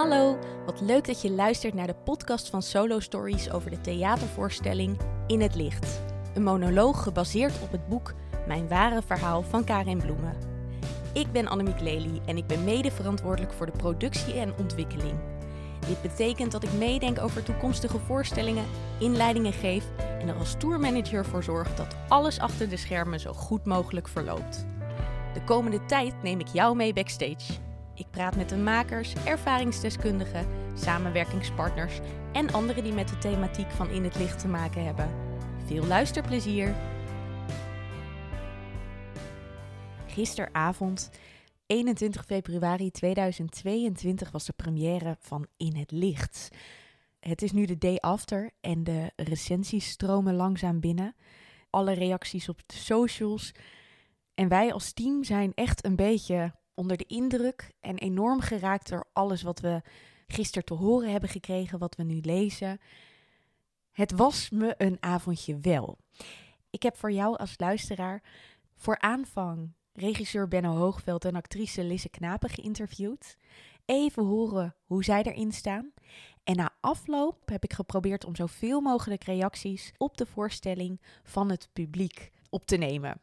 Hallo, wat leuk dat je luistert naar de podcast van Solo Stories over de theatervoorstelling In het Licht. Een monoloog gebaseerd op het boek Mijn ware verhaal van Karin Bloemen. Ik ben Annemiek Lely en ik ben mede verantwoordelijk voor de productie en ontwikkeling. Dit betekent dat ik meedenk over toekomstige voorstellingen, inleidingen geef en er als tourmanager voor zorg dat alles achter de schermen zo goed mogelijk verloopt. De komende tijd neem ik jou mee backstage. Ik praat met de makers, ervaringsdeskundigen, samenwerkingspartners en anderen die met de thematiek van In het Licht te maken hebben. Veel luisterplezier! Gisteravond, 21 februari 2022, was de première van In het Licht. Het is nu de day after en de recensies stromen langzaam binnen. Alle reacties op de socials. En wij als team zijn echt een beetje onder de indruk en enorm geraakt door alles wat we gisteren te horen hebben gekregen, wat we nu lezen. Het was me een avondje wel. Ik heb voor jou als luisteraar voor aanvang regisseur Benno Hoogveld en actrice Lisse Knapen geïnterviewd. Even horen hoe zij erin staan. En na afloop heb ik geprobeerd om zoveel mogelijk reacties op de voorstelling van het publiek op te nemen.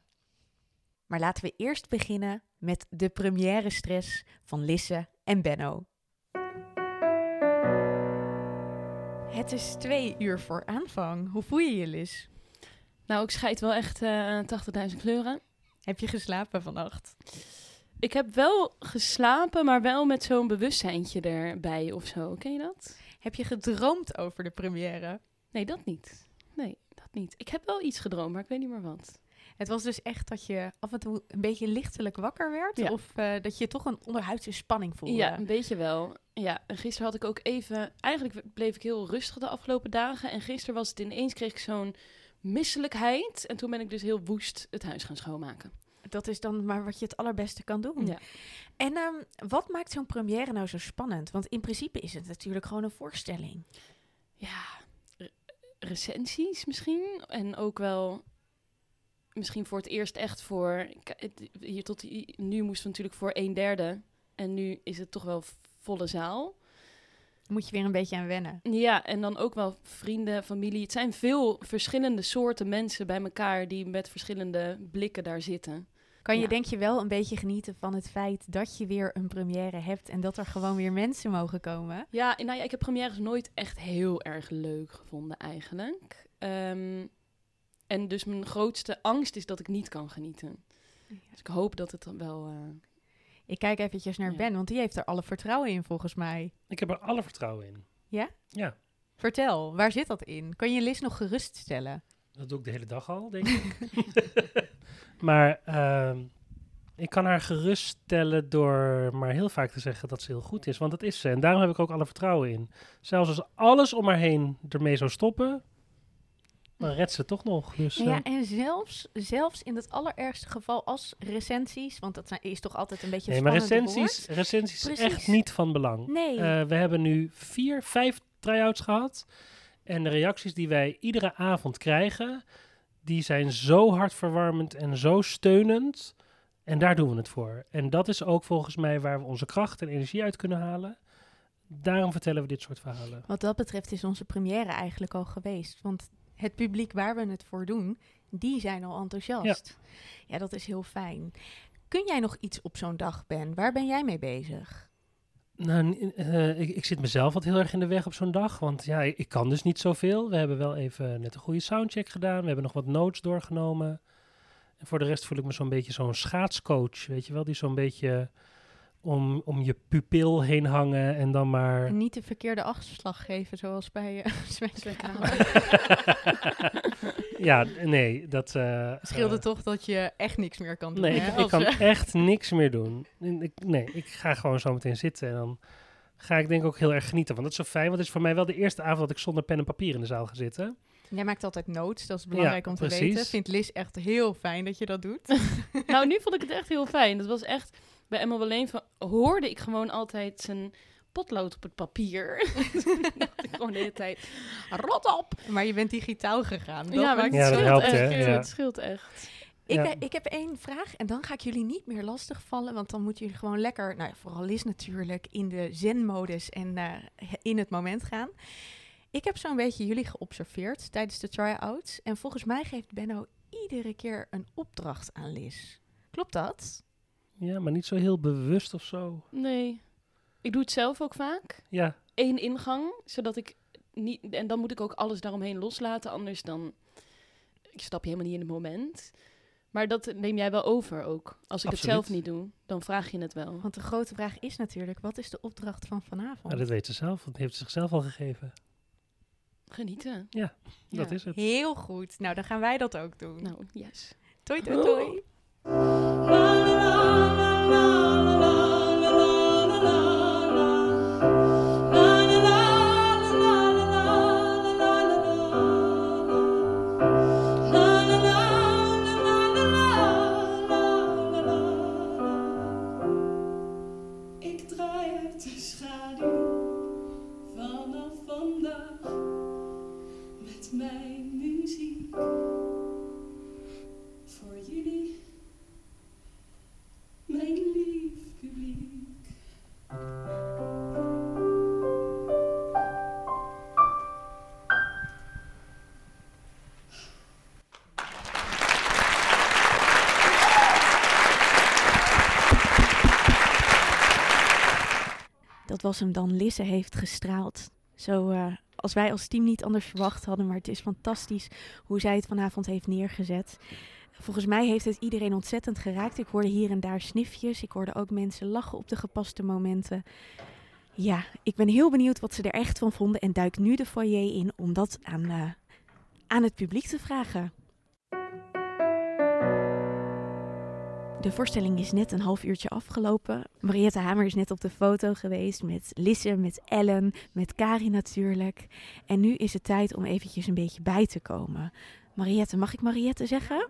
Maar laten we eerst beginnen met de première stress van Lisse en Benno. Het is twee uur voor aanvang. Hoe voel je je, Lis? Nou, ik scheid wel echt uh, 80.000 kleuren. Heb je geslapen vannacht? Ik heb wel geslapen, maar wel met zo'n bewustzijntje erbij of zo. Ken je dat? Heb je gedroomd over de première? Nee, dat niet. Nee, dat niet. Ik heb wel iets gedroomd, maar ik weet niet meer wat. Het was dus echt dat je af en toe een beetje lichtelijk wakker werd? Of uh, dat je toch een onderhuidse spanning voelde? Ja, een beetje wel. Ja, en gisteren had ik ook even... Eigenlijk bleef ik heel rustig de afgelopen dagen. En gisteren was het ineens, kreeg ik zo'n misselijkheid. En toen ben ik dus heel woest het huis gaan schoonmaken. Dat is dan maar wat je het allerbeste kan doen. Ja. En um, wat maakt zo'n première nou zo spannend? Want in principe is het natuurlijk gewoon een voorstelling. Ja, re recensies misschien. En ook wel misschien voor het eerst echt voor... Hier tot nu moesten we natuurlijk voor een derde. En nu is het toch wel volle zaal. Moet je weer een beetje aan wennen. Ja, en dan ook wel vrienden, familie. Het zijn veel verschillende soorten mensen bij elkaar die met verschillende blikken daar zitten. Kan je ja. denk je wel een beetje genieten van het feit dat je weer een première hebt en dat er gewoon weer mensen mogen komen? Ja, nou ja, ik heb premières nooit echt heel erg leuk gevonden eigenlijk. Um, en dus mijn grootste angst is dat ik niet kan genieten. Ja. Dus ik hoop dat het dan wel... Uh... Ik kijk eventjes naar ja. Ben, want die heeft er alle vertrouwen in volgens mij. Ik heb er alle vertrouwen in. Ja? Ja. Vertel, waar zit dat in? Kan je Liz nog geruststellen? Dat doe ik de hele dag al, denk ik. maar uh, ik kan haar geruststellen door maar heel vaak te zeggen dat ze heel goed is. Want dat is ze. En daarom heb ik ook alle vertrouwen in. Zelfs als alles om haar heen ermee zou stoppen, dan redt ze toch nog. Dus, ja, en zelfs, zelfs in het allerergste geval als recensies, want dat zijn, is toch altijd een beetje Nee, maar recensies, recensies is echt niet van belang. Nee. Uh, we hebben nu vier, vijf try-outs gehad. En de reacties die wij iedere avond krijgen, die zijn zo hartverwarmend en zo steunend. En daar doen we het voor. En dat is ook volgens mij waar we onze kracht en energie uit kunnen halen. Daarom vertellen we dit soort verhalen. Wat dat betreft is onze première eigenlijk al geweest. Want het publiek waar we het voor doen, die zijn al enthousiast. Ja, ja dat is heel fijn. Kun jij nog iets op zo'n dag, Ben? Waar ben jij mee bezig? Nou, uh, ik, ik, zit mezelf wat heel erg in de weg op zo'n dag. Want ja, ik, ik, kan dus niet zoveel. We hebben wel even net een goede soundcheck gedaan. We hebben nog wat notes doorgenomen. En voor de rest voel ik me zo'n beetje zo'n schaatscoach. Weet je wel, die zo'n beetje om, om je pupil heen hangen en dan maar... En niet de verkeerde afslag geven, zoals bij uh, Ja, nee, dat... Uh, scheelde uh, toch dat je echt niks meer kan doen, Nee, hè? ik, ik kan echt niks meer doen. Ik, nee, ik ga gewoon zo meteen zitten en dan ga ik denk ik ook heel erg genieten. Want dat is zo fijn, want het is voor mij wel de eerste avond dat ik zonder pen en papier in de zaal ga zitten. Jij maakt altijd notes, dat is belangrijk ja, om te precies. weten. Vindt Liz echt heel fijn dat je dat doet? nou, nu vond ik het echt heel fijn. Dat was echt bij Emma van, hoorde ik gewoon altijd zijn potlood op het papier. dacht ik gewoon de hele tijd, rot op! Maar je bent digitaal gegaan. Dat ja, maakt ja, het dat scheelt helpt, echt. hè? Ja. Ja. Het scheelt echt. Ik, Ja. eh, ik heb één vraag en dan ga ik jullie niet meer lastigvallen. Want dan moeten jullie gewoon lekker, nou ja, vooral Liz natuurlijk, in de zen-modus en eh, in het moment gaan. Ik heb zo'n beetje jullie geobserveerd tijdens de try-outs. En volgens mij geeft Benno iedere keer een opdracht aan Liz. Klopt dat? Ja, maar niet zo heel bewust of zo. Nee. Ik doe het zelf ook vaak. Ja, Eén ingang, zodat ik niet... En dan moet ik ook alles daaromheen loslaten, anders dan... Ik stap je helemaal niet in het moment. Maar dat neem jij wel over ook. Als ik het zelf niet doe, dan vraag je het wel. Want de grote vraag is natuurlijk, wat is de opdracht van vanavond? maar dat weet ze zelf. Dat heeft ze zichzelf al gegeven. Genieten. Dat Ja. is het. Heel goed. Nou, dan gaan wij dat ook doen. Nou, yes. Toi, toi, toi. Ik was hem dan. Lisse heeft gestraald. Zo eh, als wij als team niet anders verwacht hadden. Maar het is fantastisch hoe zij het vanavond heeft neergezet. Volgens mij heeft het iedereen ontzettend geraakt. Ik hoorde hier en daar snifjes. Ik hoorde ook mensen lachen op de gepaste momenten. Ja, ik ben heel benieuwd wat ze er echt van vonden. En duik nu de foyer in om dat aan, eh, aan het publiek te vragen. De voorstelling is net een half uurtje afgelopen. Mariette Hamer is net op de foto geweest met Lisse, met Ellen, met Kari natuurlijk. En nu is het tijd om eventjes een beetje bij te komen. Mariette, mag ik Mariette zeggen?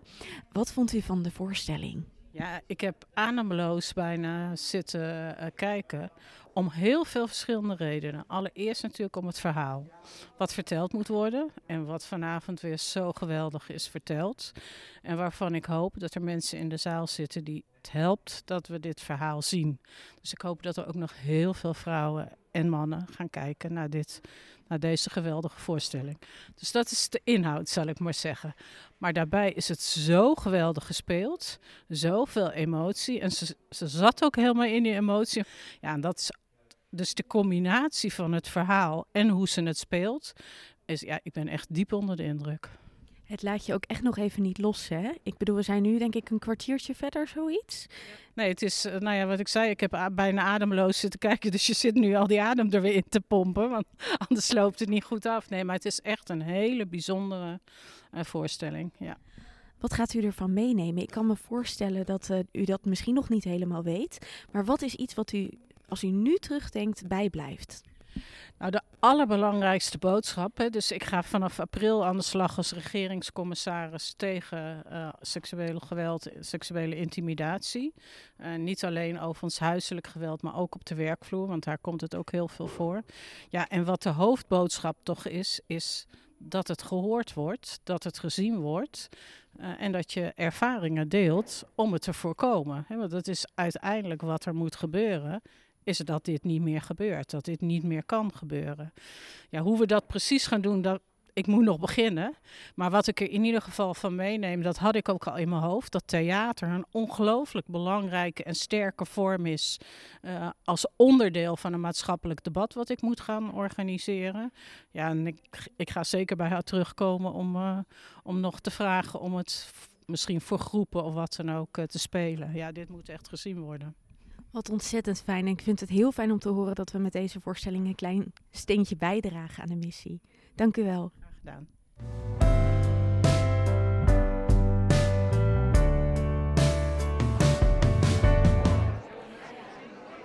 Wat vond u van de voorstelling? Ja, ik heb ademloos bijna zitten eh, kijken. Om heel veel verschillende redenen. Allereerst natuurlijk om het verhaal. Wat verteld moet worden. En wat vanavond weer zo geweldig is verteld. En waarvan ik hoop dat er mensen in de zaal zitten die het helpt dat we dit verhaal zien. Dus ik hoop dat er ook nog heel veel vrouwen en mannen gaan kijken naar, dit, naar deze geweldige voorstelling. Dus dat is de inhoud, zal ik maar zeggen. Maar daarbij is het zo geweldig gespeeld. Zoveel emotie. En ze, zat ook helemaal in die emotie. Ja, en dat is dus de combinatie van het verhaal en hoe ze het speelt. Is, ja, ik ben echt diep onder de indruk. Het laat je ook echt nog even niet los, hè? Ik bedoel, we zijn nu denk ik een kwartiertje verder, zoiets. Nee, het is, eh, nou ja, wat ik zei, ik heb bijna ademloos zitten kijken. Dus je zit nu al die adem er weer in te pompen. Want anders loopt het niet goed af. Nee, maar het is echt een hele bijzondere eh, voorstelling. Ja. Wat gaat u ervan meenemen? Ik kan me voorstellen dat eh, u dat misschien nog niet helemaal weet. Maar wat is iets wat u, als u nu terugdenkt, bijblijft? Nou, de allerbelangrijkste boodschap. Hè, dus ik ga vanaf april aan de slag als regeringscommissaris tegen eh, seksueel geweld, seksuele intimidatie. Eh, niet alleen overigens huiselijk geweld, maar ook op de werkvloer, want daar komt het ook heel veel voor. Ja, en wat de hoofdboodschap toch is, is dat het gehoord wordt, dat het gezien wordt. eh, en dat je ervaringen deelt om het te voorkomen. Hè, want dat is uiteindelijk wat er moet gebeuren is dat dit niet meer gebeurt, dat dit niet meer kan gebeuren. Ja, hoe we dat precies gaan doen, dat, ik moet nog beginnen. Maar wat ik er in ieder geval van meeneem, dat had ik ook al in mijn hoofd, dat theater een ongelooflijk belangrijke en sterke vorm is eh, als onderdeel van een maatschappelijk debat wat ik moet gaan organiseren. Ja, en ik, ik ga zeker bij haar terugkomen om, eh, om nog te vragen om het misschien voor groepen of wat dan ook eh, te spelen. Ja, dit moet echt gezien worden. Wat ontzettend fijn. En ik vind het heel fijn om te horen dat we met deze voorstelling een klein steentje bijdragen aan de missie. Dank u wel. Graag gedaan.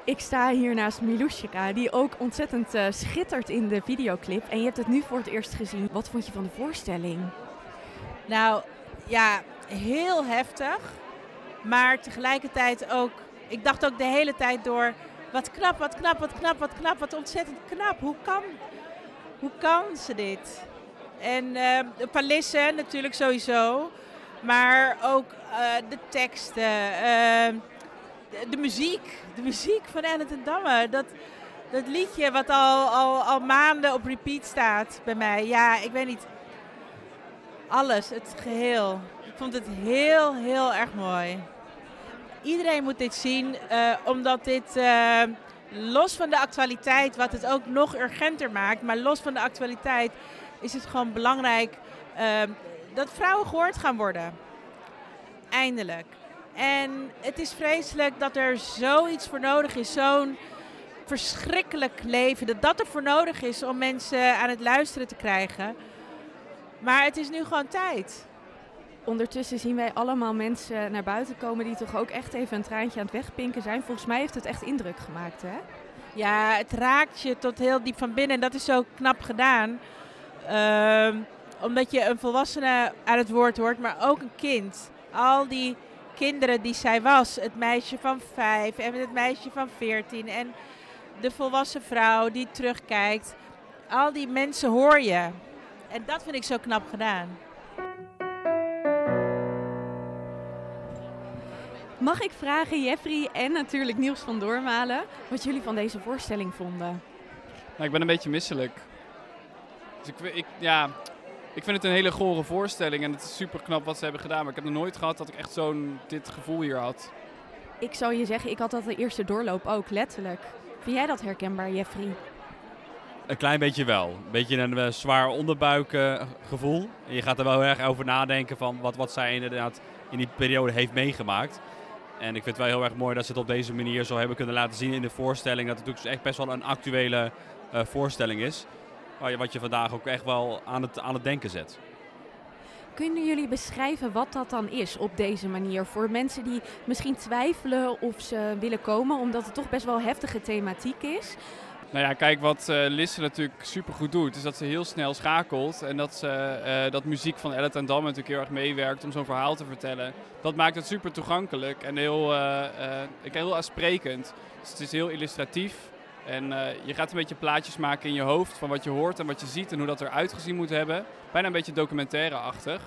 Ik sta hier naast Milushka, die ook ontzettend eh, schittert in de videoclip. En je hebt het nu voor het eerst gezien. Wat vond je van de voorstelling? Nou ja, heel heftig. Maar tegelijkertijd ook, ik dacht ook de hele tijd door, wat knap, wat knap, wat knap, wat knap, wat ontzettend knap. Hoe kan, hoe kan ze dit? En uh, Palisse natuurlijk sowieso. Maar ook eh, de teksten, eh, de, de muziek. De muziek van Ellen ten Damme. Dat, dat liedje wat al, al, al maanden op repeat staat bij mij. Ja, ik weet niet. Alles, het geheel. Ik vond het heel, heel erg mooi. Iedereen moet dit zien, eh, omdat dit eh, los van de actualiteit, wat het ook nog urgenter maakt, maar los van de actualiteit is het gewoon belangrijk eh, dat vrouwen gehoord gaan worden. Eindelijk. En het is vreselijk dat er zoiets voor nodig is, zo'n verschrikkelijk leven, dat dat er voor nodig is om mensen aan het luisteren te krijgen. Maar het is nu gewoon tijd. Ondertussen zien wij allemaal mensen naar buiten komen die toch ook echt even een traantje aan het wegpinken zijn. Volgens mij heeft het echt indruk gemaakt, hè? Ja, het raakt je tot heel diep van binnen en dat is zo knap gedaan. Ehm, omdat je een volwassene aan het woord hoort, maar ook een kind. Al die kinderen die zij was, het meisje van vijf en het meisje van veertien en de volwassen vrouw die terugkijkt. Al die mensen hoor je. En dat vind ik zo knap gedaan. Mag ik vragen, Jeffrey en natuurlijk Niels van Doormalen, wat jullie van deze voorstelling vonden? Nou, ik ben een beetje misselijk. Dus ik, ik, ja, ik vind het een hele gore voorstelling en het is super knap wat ze hebben gedaan. Maar ik heb nog nooit gehad dat ik echt zo'n dit gevoel hier had. Ik zou je zeggen, ik had dat de eerste doorloop ook, letterlijk. Vind jij dat herkenbaar, Jeffrey? Een klein beetje wel. Een beetje een eh, zwaar onderbuikgevoel. je gaat er wel heel erg over nadenken van wat, wat zij inderdaad in die periode heeft meegemaakt. En ik vind het wel heel erg mooi dat ze het op deze manier zo hebben kunnen laten zien in de voorstelling. Dat het natuurlijk echt best wel een actuele eh, voorstelling is. Wat je vandaag ook echt wel aan het, aan het denken zet. Kunnen jullie beschrijven wat dat dan is op deze manier? Voor mensen die misschien twijfelen of ze willen komen, omdat het toch best wel heftige thematiek is. Nou ja, kijk, wat uh, Lisse natuurlijk super goed doet, is dat ze heel snel schakelt. En dat, ze, uh, dat muziek van Ellet en Dam natuurlijk heel erg meewerkt om zo'n verhaal te vertellen. Dat maakt het super toegankelijk en heel, uh, heel aansprekend. Dus het is heel illustratief. En je gaat een beetje plaatjes maken in je hoofd van wat je hoort en wat je ziet en hoe dat eruit gezien moet hebben. Bijna een beetje documentaire-achtig.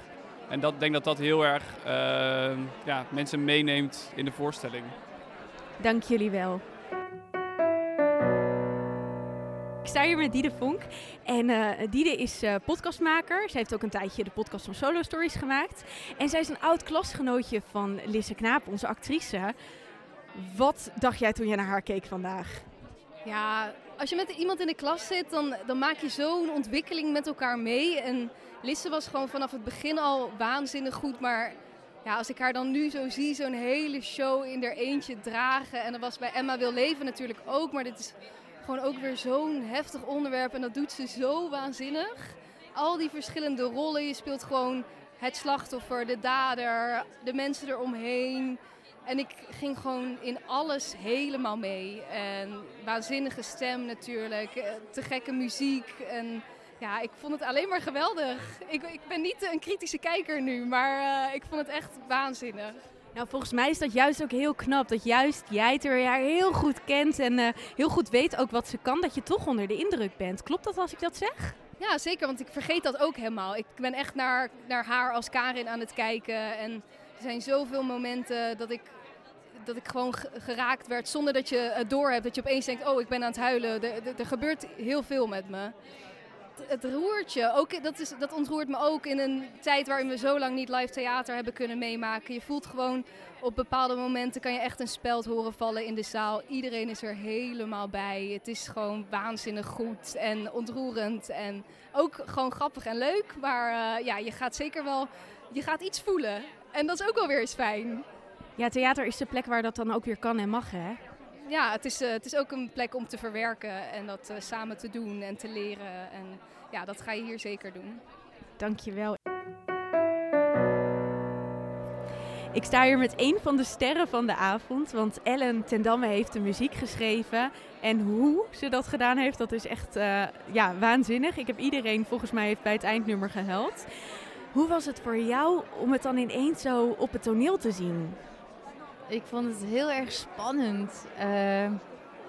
En ik denk dat dat heel erg ja, mensen meeneemt in de voorstelling. Dank jullie wel. Sta hier met Diede Vonk. En uh, Diede is uh, podcastmaker. Zij heeft ook een tijdje de podcast van Solo Stories gemaakt. En zij is een oud klasgenootje van Lisse Knaap, onze actrice. Wat dacht jij toen je naar haar keek vandaag? Ja, als je met iemand in de klas zit, dan, dan maak je zo'n ontwikkeling met elkaar mee. En Lisse was gewoon vanaf het begin al waanzinnig goed. Maar ja, als ik haar dan nu zo zie, zo'n hele show in haar eentje dragen. En dat was bij Emma Wil Leven natuurlijk ook. Maar dit is gewoon ook weer zo'n heftig onderwerp en dat doet ze zo waanzinnig. Al die verschillende rollen, je speelt gewoon het slachtoffer, de dader, de mensen eromheen. En ik ging gewoon in alles helemaal mee. En waanzinnige stem natuurlijk, eh, te gekke muziek. En ja, ik vond het alleen maar geweldig. Ik, ik ben niet een kritische kijker nu, maar uh, ik vond het echt waanzinnig. Nou, volgens mij is dat juist ook heel knap. Dat juist jij haar heel goed kent en uh, heel goed weet ook wat ze kan. Dat je toch onder de indruk bent. Klopt dat als ik dat zeg? Ja, zeker. Want ik vergeet dat ook helemaal. Ik ben echt naar, naar haar als Karin aan het kijken. En er zijn zoveel momenten dat ik, dat ik gewoon geraakt werd zonder dat je het door hebt. Dat je opeens denkt, oh, ik ben aan het huilen. Er, er gebeurt heel veel met me het roert je. Ook, dat, is, dat ontroert me ook in een tijd waarin we zo lang niet live theater hebben kunnen meemaken. Je voelt gewoon op bepaalde momenten kan je echt een speld horen vallen in de zaal. Iedereen is er helemaal bij. Het is gewoon waanzinnig goed en ontroerend. En ook gewoon grappig en leuk. Maar uh, ja, je gaat zeker wel je gaat iets voelen. En dat is ook wel weer eens fijn. Ja, theater is de plek waar dat dan ook weer kan en mag, hè? Ja, het is, uh, het is ook een plek om te verwerken en dat uh, samen te doen en te leren. En ja, dat ga je hier zeker doen. Dankjewel. Ik sta hier met een van de sterren van de avond, want Ellen ten Damme heeft de muziek geschreven. En hoe ze dat gedaan heeft, dat is echt uh, ja, waanzinnig. Ik heb iedereen volgens mij heeft bij het eindnummer gehuild. Hoe was het voor jou om het dan ineens zo op het toneel te zien? Ik vond het heel erg spannend. Uh,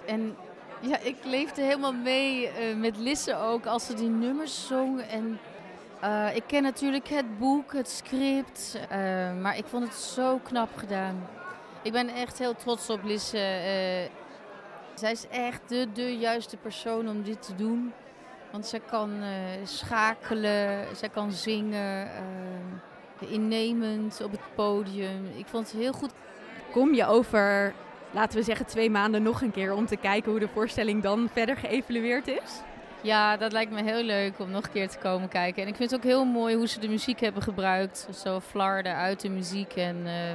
en ja, ik leefde helemaal mee uh, met Lisse ook als ze die nummers zong. En Eh, ik ken natuurlijk het boek, het script, eh, maar ik vond het zo knap gedaan. Ik ben echt heel trots op Lisse. eh, zij is echt de, de juiste persoon om dit te doen. Want zij kan eh, schakelen, zij kan zingen, eh, innemend op het podium. Ik vond het heel goed. Kom je over, laten we zeggen, twee maanden nog een keer om te kijken hoe de voorstelling dan verder geëvalueerd is? Ja, dat lijkt me heel leuk om nog een keer te komen kijken. En ik vind het ook heel mooi hoe ze de muziek hebben gebruikt. Zo flarden uit de muziek. En eh,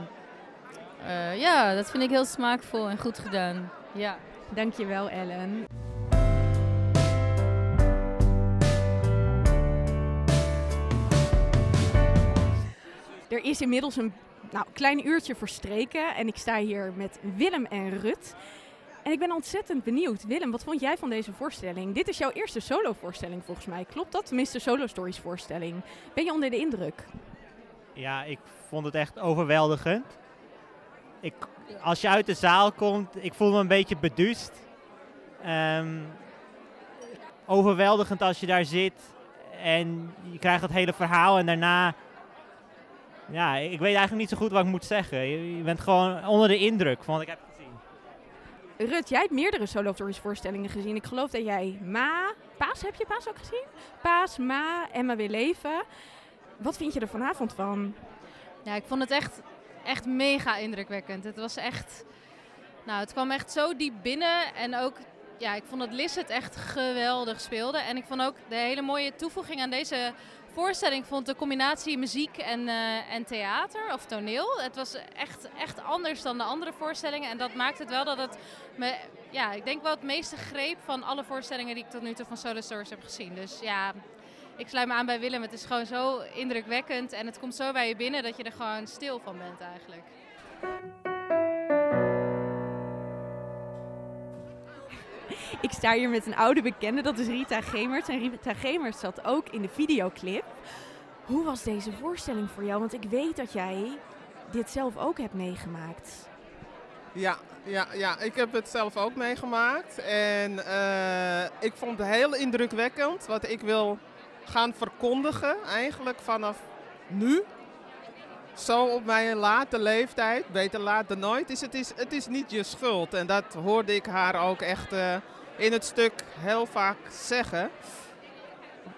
eh, ja, dat vind ik heel smaakvol en goed gedaan. Ja. Dankjewel, Ellen. Er is inmiddels een nou, klein uurtje verstreken en ik sta hier met Willem en Rut. En ik ben ontzettend benieuwd. Willem, wat vond jij van deze voorstelling? Dit is jouw eerste solo-voorstelling volgens mij. Klopt dat? Tenminste, Solo Stories voorstelling. Ben je onder de indruk? Ja, ik vond het echt overweldigend. Ik, als je uit de zaal komt, ik voel me een beetje beduust. Ehm, overweldigend als je daar zit en je krijgt het hele verhaal en daarna... Ja, ik weet eigenlijk niet zo goed wat ik moet zeggen. Je, je bent gewoon onder de indruk van wat ik heb gezien. Rut, jij hebt meerdere Solo Stories voorstellingen gezien. Ik geloof dat jij Ma... Paas, heb je Paas ook gezien? Paas, Ma, Emma Weer Leven. Wat vind je er vanavond van? Ja, ik vond het echt, echt mega indrukwekkend. Het was echt... Nou, het kwam echt zo diep binnen. En ook, ja, ik vond dat Liz het echt geweldig speelde. En ik vond ook de hele mooie toevoeging aan deze voorstelling... vond de combinatie muziek en, eh, en theater of toneel. Het was echt, echt anders dan de andere voorstellingen. En dat maakt het wel dat het me... Ja, ik denk wel het meeste greep van alle voorstellingen... die ik tot nu toe van Solo Stories heb gezien. Dus ja, ik sluit me aan bij Willem. Het is gewoon zo indrukwekkend en het komt zo bij je binnen dat je er gewoon stil van bent eigenlijk. Ik sta hier met een oude bekende, dat is Rita Gemers. En Rita Gemers zat ook in de videoclip. Hoe was deze voorstelling voor jou? Want ik weet dat jij dit zelf ook hebt meegemaakt. Ja, ja, ja, ik heb het zelf ook meegemaakt. En eh, ik vond het heel indrukwekkend wat ik wil gaan verkondigen, eigenlijk vanaf nu. Zo op mijn late leeftijd, beter laat dan nooit, is het, is, het is niet je schuld. En dat hoorde ik haar ook echt eh, in het stuk heel vaak zeggen.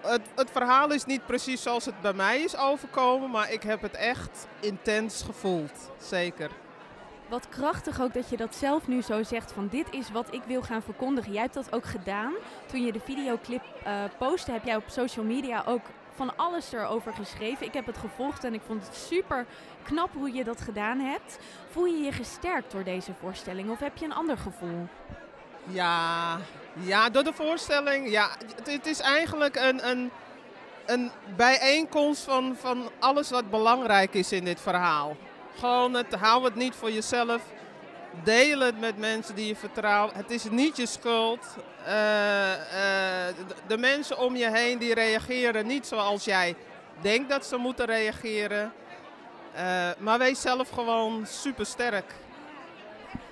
Het, het verhaal is niet precies zoals het bij mij is overkomen, maar ik heb het echt intens gevoeld. Zeker. Wat krachtig ook dat je dat zelf nu zo zegt van dit is wat ik wil gaan verkondigen. Jij hebt dat ook gedaan. Toen je de videoclip eh postte heb jij op social media ook van alles erover geschreven. Ik heb het gevolgd en ik vond het super knap hoe je dat gedaan hebt. Voel je je gesterkt door deze voorstelling of heb je een ander gevoel? Ja, ja, door de voorstelling. Ja, het, is eigenlijk een, een, een bijeenkomst van, van alles wat belangrijk is in dit verhaal. Gewoon het, hou het niet voor jezelf. Deel het met mensen die je vertrouwt. Het is niet je schuld. Eh, eh, de, mensen om je heen die reageren niet zoals jij denkt dat ze moeten reageren. Eh, maar wees zelf gewoon super sterk.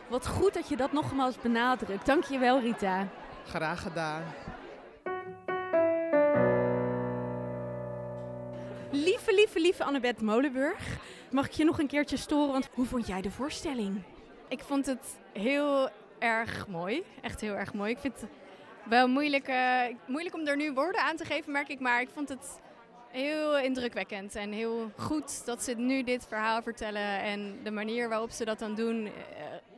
Wat goed dat je dat nogmaals benadrukt. Dank je wel, Rita. Graag gedaan. Lieve, lieve, lieve Annabeth Molenburg. Mag ik je nog een keertje storen? Want hoe vond jij de voorstelling? Ik vond het heel erg mooi. Echt heel erg mooi. Ik vind het wel moeilijk, eh, moeilijk om er nu woorden aan te geven, merk ik. Maar ik vond het heel indrukwekkend en heel goed dat ze nu dit verhaal vertellen. En de manier waarop ze dat dan doen, eh,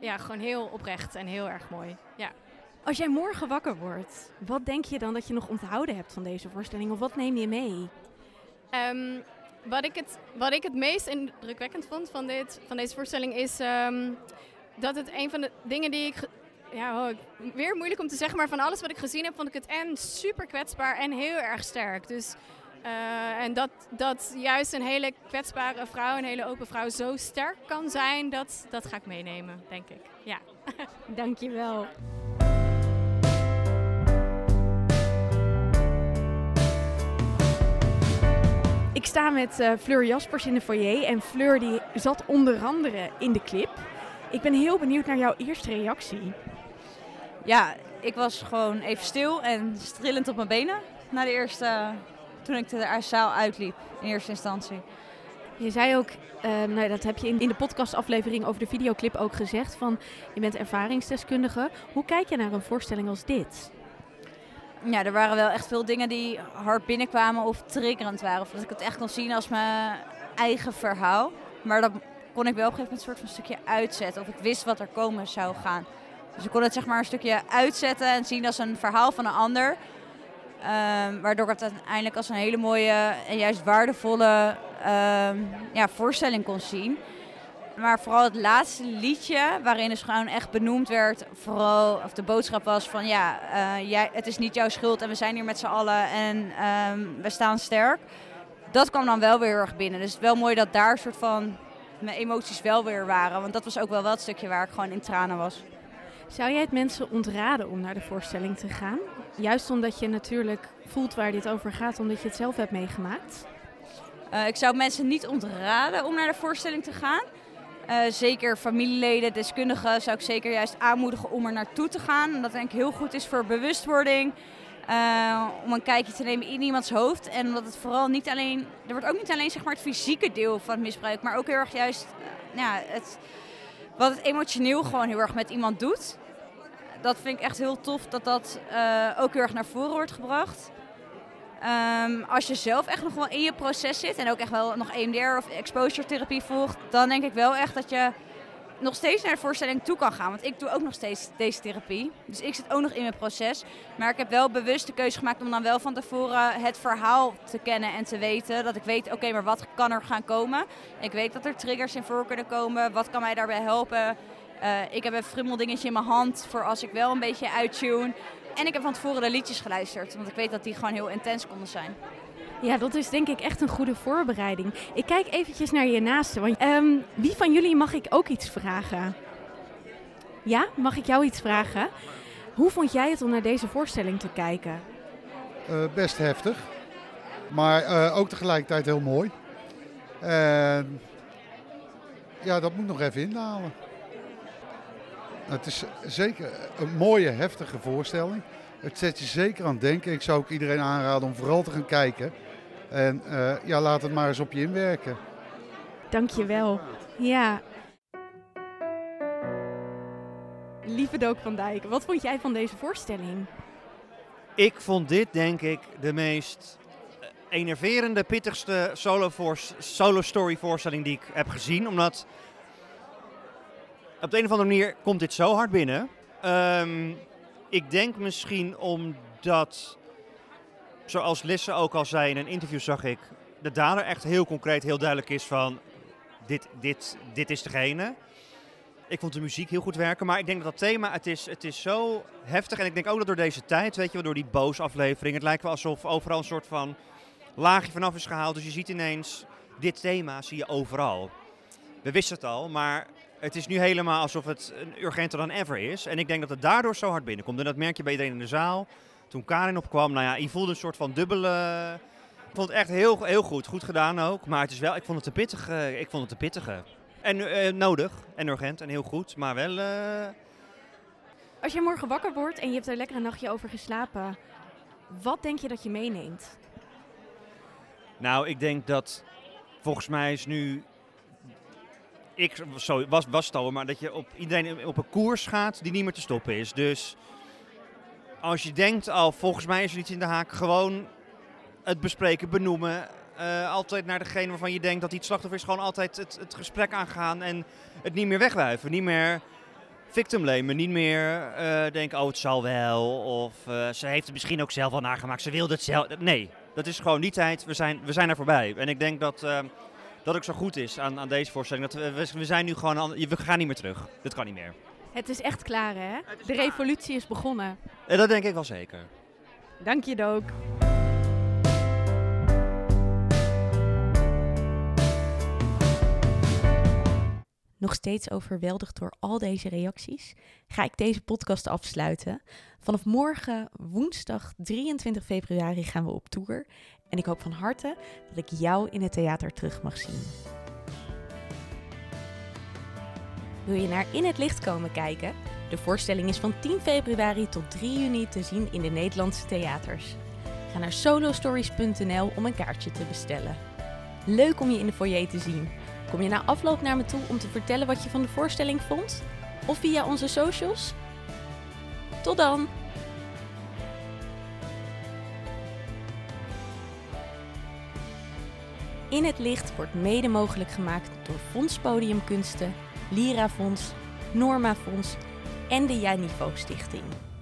ja, gewoon heel oprecht en heel erg mooi. Ja. Als jij morgen wakker wordt, wat denk je dan dat je nog onthouden hebt van deze voorstelling? Of wat neem je mee? Ehm, wat, ik het, wat ik het meest indrukwekkend vond van, dit, van deze voorstelling is ehm, dat het een van de dingen die ik. Ja, weer moeilijk om te zeggen, maar van alles wat ik gezien heb, vond ik het en super kwetsbaar en heel erg sterk. Dus, eh, en dat, dat juist een hele kwetsbare vrouw, een hele open vrouw, zo sterk kan zijn, dat, dat ga ik meenemen, denk ik. Ja. Dankjewel. Ik sta met eh, Fleur Jaspers in de foyer en Fleur die zat onder andere in de clip. Ik ben heel benieuwd naar jouw eerste reactie. Ja, ik was gewoon even stil en strillend op mijn benen na de eerste toen ik de zaal uitliep in eerste instantie. Je zei ook, eh, nou, dat heb je in, in de podcastaflevering over de videoclip ook gezegd, van je bent ervaringsdeskundige. Hoe kijk je naar een voorstelling als dit? Ja, er waren wel echt veel dingen die hard binnenkwamen of triggerend waren. Of dat ik het echt kon zien als mijn eigen verhaal. Maar dat kon ik wel op een gegeven moment een soort van stukje uitzetten. Of ik wist wat er komen zou gaan. Dus ik kon het zeg maar een stukje uitzetten en zien als een verhaal van een ander. Ehm, waardoor ik het uiteindelijk als een hele mooie en juist waardevolle ehm, ja, voorstelling kon zien. Maar vooral het laatste liedje, waarin dus gewoon echt benoemd werd, vooral, of de boodschap was van ja, eh, jij, het is niet jouw schuld en we zijn hier met z'n allen en ehm, we staan sterk. Dat kwam dan wel weer heel erg binnen. Dus het is wel mooi dat daar een soort van mijn emoties wel weer waren. Want dat was ook wel wel het stukje waar ik gewoon in tranen was. Zou jij het mensen ontraden om naar de voorstelling te gaan? Juist omdat je natuurlijk voelt waar dit over gaat, omdat je het zelf hebt meegemaakt. Uh, ik zou mensen niet ontraden om naar de voorstelling te gaan. Uh, zeker familieleden, deskundigen zou ik zeker juist aanmoedigen om er naartoe te gaan. En dat denk ik heel goed is voor bewustwording. Uh, om een kijkje te nemen in iemands hoofd. En omdat het vooral niet alleen. Er wordt ook niet alleen zeg maar, het fysieke deel van het misbruik, maar ook heel erg juist ja, het, wat het emotioneel gewoon heel erg met iemand doet. Dat vind ik echt heel tof dat dat uh, ook heel erg naar voren wordt gebracht. Um, als je zelf echt nog wel in je proces zit en ook echt wel nog EMDR of exposure therapie volgt, dan denk ik wel echt dat je nog steeds naar de voorstelling toe kan gaan. Want ik doe ook nog steeds deze therapie. Dus ik zit ook nog in mijn proces. Maar ik heb wel bewust de keuze gemaakt om dan wel van tevoren het verhaal te kennen en te weten. Dat ik weet, oké, maar wat kan er gaan komen? Ik weet dat er triggers in voor kunnen komen. Wat kan mij daarbij helpen? Uh, ik heb een frummeldingetje in mijn hand voor als ik wel een beetje uittune. En ik heb van tevoren de liedjes geluisterd, want ik weet dat die gewoon heel intens konden zijn. Ja, dat is denk ik echt een goede voorbereiding. Ik kijk eventjes naar je naaste. Want, um, wie van jullie mag ik ook iets vragen? Ja, mag ik jou iets vragen? Hoe vond jij het om naar deze voorstelling te kijken? Uh, best heftig, maar uh, ook tegelijkertijd heel mooi. Ja, dat moet nog even inhalen. Het is zeker een mooie, heftige voorstelling. Het zet je zeker aan het denken. Ik zou ook iedereen aanraden om vooral te gaan kijken. En uh, ja, laat het maar eens op je inwerken. Dankjewel. Ja. Lieve Dook van Dijk, wat vond jij van deze voorstelling? Ik vond dit denk ik de meest enerverende, pittigste solo, solo story voorstelling die ik heb gezien. Omdat op de een of andere manier komt dit zo hard binnen. Um, ik denk misschien omdat, zoals Lisse ook al zei in een interview zag ik, de dader echt heel concreet, heel duidelijk is van dit, dit, dit is degene. Ik vond de muziek heel goed werken, maar ik denk dat dat thema, het is, het is zo heftig. En ik denk ook dat door deze tijd, weet je wel, door die boos aflevering, het lijkt wel alsof overal een soort van laagje vanaf is gehaald. Dus je ziet ineens, dit thema zie je overal. We wisten het al, maar het is nu helemaal alsof het urgenter dan ever is. En ik denk dat het daardoor zo hard binnenkomt. En dat merk je bij iedereen in de zaal. Toen Karin opkwam, nou ja, je voelde een soort van dubbele... Ik vond het echt heel, heel goed. Goed gedaan ook. Maar het is wel, ik vond het te pittig. Uh, ik vond het te pittige. En uh, nodig en urgent en heel goed. Maar wel... Uh... Als je morgen wakker wordt en je hebt er lekker een nachtje over geslapen. Wat denk je dat je meeneemt? Nou, ik denk dat... Volgens mij is nu ik zo, was, was het al, maar dat je op iedereen op een koers gaat die niet meer te stoppen is. Dus als je denkt al, volgens mij is er iets in de haak, gewoon het bespreken, benoemen. Uh, altijd naar degene waarvan je denkt dat die het slachtoffer is, gewoon altijd het, het gesprek aangaan en het niet meer wegwuiven. Niet meer victim blamen, niet meer uh, denken, oh het zal wel, of uh, ze heeft het misschien ook zelf al nagemaakt, ze wilde het zelf. Nee, dat is gewoon die tijd, we zijn, we zijn er voorbij. En ik denk dat dat ook zo goed is aan, aan deze voorstelling. Dat we, we zijn nu gewoon, we gaan niet meer terug. Dat kan niet meer. Het is echt klaar hè? De revolutie is begonnen. En dat denk ik wel zeker. Dank je Dook. Nog steeds overweldigd door al deze reacties, ga ik deze podcast afsluiten. Vanaf morgen, woensdag 23 februari, gaan we op tour. En ik hoop van harte dat ik jou in het theater terug mag zien. Wil je naar In het Licht komen kijken? De voorstelling is van 10 februari tot 3 juni te zien in de Nederlandse theaters. Ga naar solostories.nl om een kaartje te bestellen. Leuk om je in de foyer te zien. Kom je na afloop naar me toe om te vertellen wat je van de voorstelling vond? Of via onze socials? Tot dan! In het licht wordt mede mogelijk gemaakt door Fonds Podiumkunsten, Lira Fonds, Norma Fonds en de Janivo Stichting.